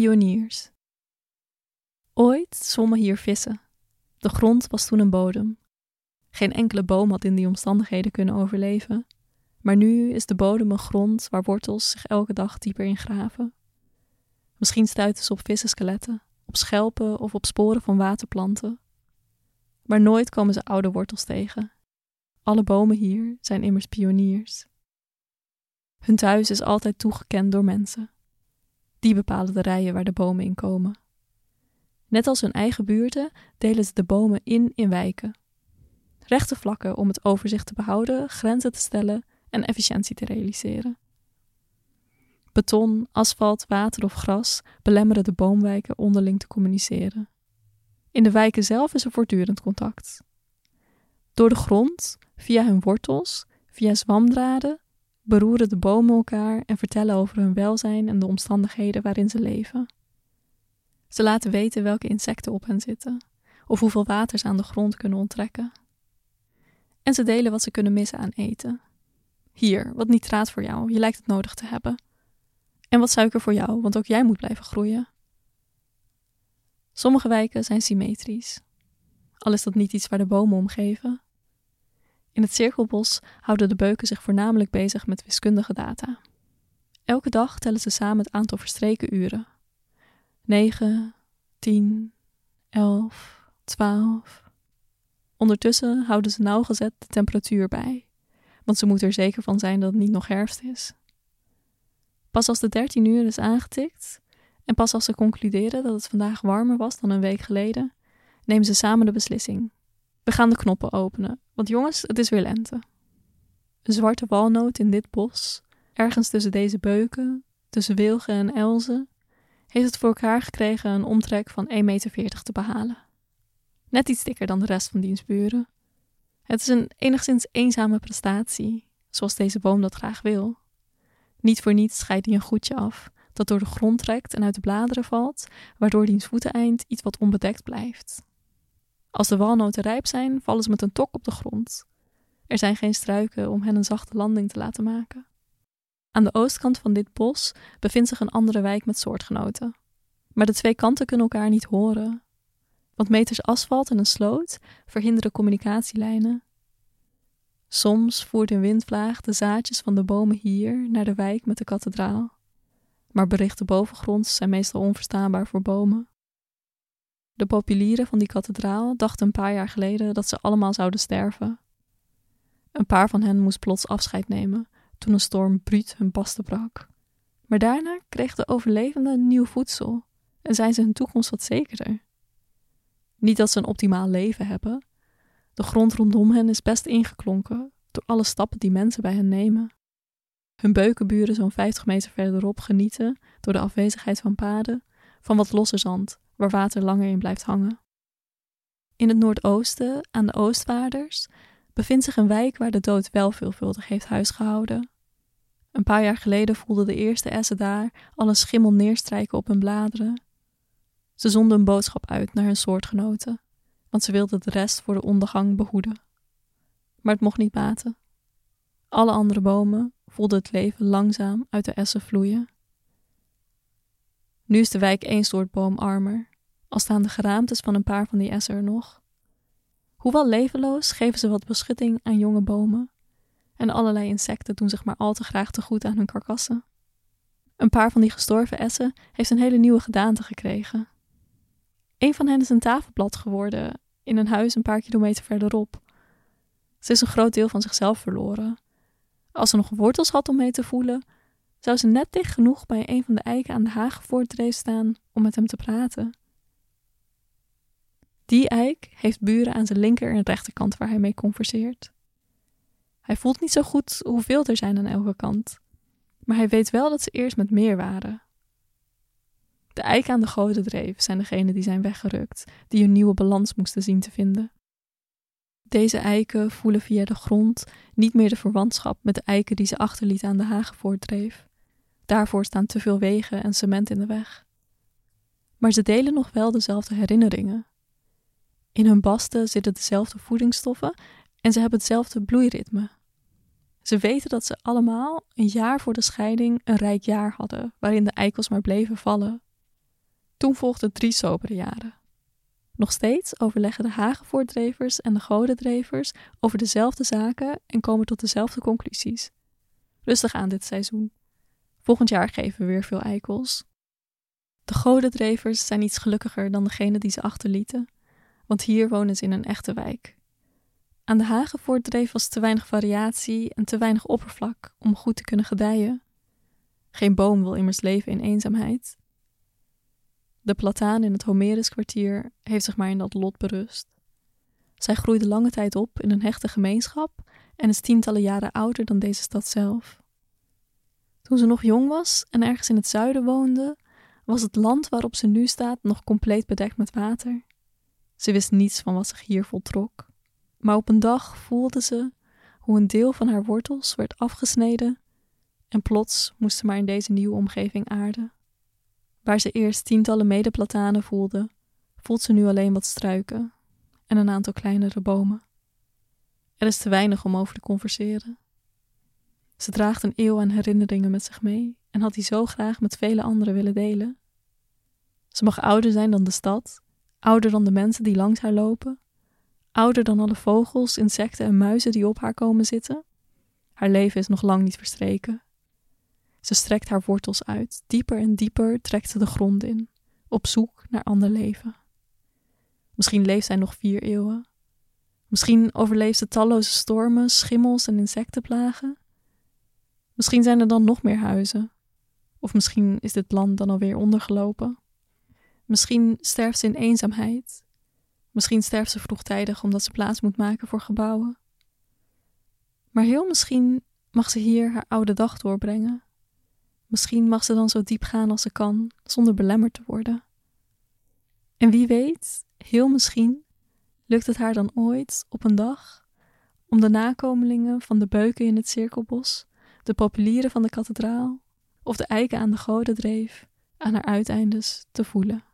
Pioniers. Ooit zwommen hier vissen. De grond was toen een bodem. Geen enkele boom had in die omstandigheden kunnen overleven. Maar nu is de bodem een grond waar wortels zich elke dag dieper in graven. Misschien stuiten ze op vissenskeletten, op schelpen of op sporen van waterplanten. Maar nooit komen ze oude wortels tegen. Alle bomen hier zijn immers pioniers. Hun thuis is altijd toegekend door mensen. Die bepalen de rijen waar de bomen in komen. Net als hun eigen buurten delen ze de bomen in in wijken. Rechte vlakken om het overzicht te behouden, grenzen te stellen en efficiëntie te realiseren. Beton, asfalt, water of gras belemmeren de boomwijken onderling te communiceren. In de wijken zelf is er voortdurend contact. Door de grond, via hun wortels, via zwamdraden, beroeren de bomen elkaar en vertellen over hun welzijn en de omstandigheden waarin ze leven. Ze laten weten welke insecten op hen zitten, of hoeveel water ze aan de grond kunnen onttrekken. En ze delen wat ze kunnen missen aan eten. Hier, wat nitraat voor jou, je lijkt het nodig te hebben. En wat suiker voor jou, want ook jij moet blijven groeien. Sommige wijken zijn symmetrisch, al is dat niet iets waar de bomen omgeven. In het cirkelbos houden de beuken zich voornamelijk bezig met wiskundige data. Elke dag tellen ze samen het aantal verstreken uren. 9, 10, 11, 12. Ondertussen houden ze nauwgezet de temperatuur bij, want ze moeten er zeker van zijn dat het niet nog herfst is. Pas als de 13 uur is aangetikt en pas als ze concluderen dat het vandaag warmer was dan een week geleden, nemen ze samen de beslissing. We gaan de knoppen openen, want jongens, het is weer lente. Een zwarte walnoot in dit bos, ergens tussen deze beuken, tussen Wilgen en Elzen, heeft het voor elkaar gekregen een omtrek van 1,40 meter te behalen. Net iets dikker dan de rest van dienstburen. Het is een enigszins eenzame prestatie, zoals deze boom dat graag wil. Niet voor niets scheidt hij een goedje af, dat door de grond trekt en uit de bladeren valt, waardoor diens voeteneind iets wat onbedekt blijft. Als de walnoten rijp zijn, vallen ze met een tok op de grond. Er zijn geen struiken om hen een zachte landing te laten maken. Aan de oostkant van dit bos bevindt zich een andere wijk met soortgenoten. Maar de twee kanten kunnen elkaar niet horen. Want meters asfalt en een sloot verhinderen communicatielijnen. Soms voert een windvlaag de zaadjes van de bomen hier naar de wijk met de kathedraal. Maar berichten bovengronds zijn meestal onverstaanbaar voor bomen. De populieren van die kathedraal dachten een paar jaar geleden dat ze allemaal zouden sterven. Een paar van hen moest plots afscheid nemen toen een storm bruut hun pasten brak. Maar daarna kregen de overlevenden nieuw voedsel en zijn ze hun toekomst wat zekerder. Niet dat ze een optimaal leven hebben. De grond rondom hen is best ingeklonken door alle stappen die mensen bij hen nemen. Hun beukenburen zo'n 50 meter verderop genieten, door de afwezigheid van paden, van wat losse zand waar water langer in blijft hangen. In het noordoosten, aan de Oostwaarders, bevindt zich een wijk waar de dood wel veelvuldig heeft huisgehouden. Een paar jaar geleden voelden de eerste essen daar al een schimmel neerstrijken op hun bladeren. Ze zonden een boodschap uit naar hun soortgenoten, want ze wilden de rest voor de ondergang behoeden. Maar het mocht niet baten. Alle andere bomen voelden het leven langzaam uit de essen vloeien. Nu is de wijk één soort boom armer, al staan de geraamtes van een paar van die essen er nog. Hoewel levenloos geven ze wat beschutting aan jonge bomen. En allerlei insecten doen zich maar al te graag te goed aan hun karkassen. Een paar van die gestorven essen heeft een hele nieuwe gedaante gekregen. Een van hen is een tafelblad geworden in een huis een paar kilometer verderop. Ze is een groot deel van zichzelf verloren. Als ze nog wortels had om mee te voelen, zou ze net dicht genoeg bij een van de eiken aan de Hagevoortdreef staan om met hem te praten. Die eik heeft buren aan zijn linker en rechterkant waar hij mee converseert. Hij voelt niet zo goed hoeveel er zijn aan elke kant, maar hij weet wel dat ze eerst met meer waren. De eiken aan de grote dreef zijn degenen die zijn weggerukt, die een nieuwe balans moesten zien te vinden. Deze eiken voelen via de grond niet meer de verwantschap met de eiken die ze achterlieten aan de Hagevoortdreef. Daarvoor staan te veel wegen en cement in de weg. Maar ze delen nog wel dezelfde herinneringen. In hun basten zitten dezelfde voedingsstoffen en ze hebben hetzelfde bloeiritme. Ze weten dat ze allemaal een jaar voor de scheiding een rijk jaar hadden, waarin de eikels maar bleven vallen. Toen volgden drie sobere jaren. Nog steeds overleggen de Hagevoortdrevers en de Godendrevers over dezelfde zaken en komen tot dezelfde conclusies. Rustig aan dit seizoen. Volgend jaar geven we weer veel eikels. De Godendrevers zijn iets gelukkiger dan degene die ze achterlieten, want hier wonen ze in een echte wijk. Aan de Hagevoortdreef was te weinig variatie en te weinig oppervlak om goed te kunnen gedijen. Geen boom wil immers leven in eenzaamheid. De plataan in het Homeruskwartier heeft zich maar in dat lot berust. Zij groeide lange tijd op in een hechte gemeenschap en is tientallen jaren ouder dan deze stad zelf. Toen ze nog jong was en ergens in het zuiden woonde, was het land waarop ze nu staat nog compleet bedekt met water. Ze wist niets van wat zich hier voltrok, maar op een dag voelde ze hoe een deel van haar wortels werd afgesneden en plots moest ze maar in deze nieuwe omgeving aarden. Waar ze eerst tientallen medeplatanen voelde, voelt ze nu alleen wat struiken en een aantal kleinere bomen. Er is te weinig om over te converseren. Ze draagt een eeuw aan herinneringen met zich mee en had die zo graag met vele anderen willen delen. Ze mag ouder zijn dan de stad, ouder dan de mensen die langs haar lopen, ouder dan alle vogels, insecten en muizen die op haar komen zitten. Haar leven is nog lang niet verstreken. Ze strekt haar wortels uit, dieper en dieper trekt ze de grond in, op zoek naar ander leven. Misschien leeft zij nog vier eeuwen. Misschien overleeft ze talloze stormen, schimmels en insectenplagen. Misschien zijn er dan nog meer huizen. Of misschien is dit land dan alweer ondergelopen. Misschien sterft ze in eenzaamheid. Misschien sterft ze vroegtijdig omdat ze plaats moet maken voor gebouwen. Maar heel misschien mag ze hier haar oude dag doorbrengen. Misschien mag ze dan zo diep gaan als ze kan, zonder belemmerd te worden. En wie weet, heel misschien, lukt het haar dan ooit op een dag om de nakomelingen van de beuken in het cirkelbos, de populieren van de kathedraal of de eiken aan de godendreef aan haar uiteindes te voelen.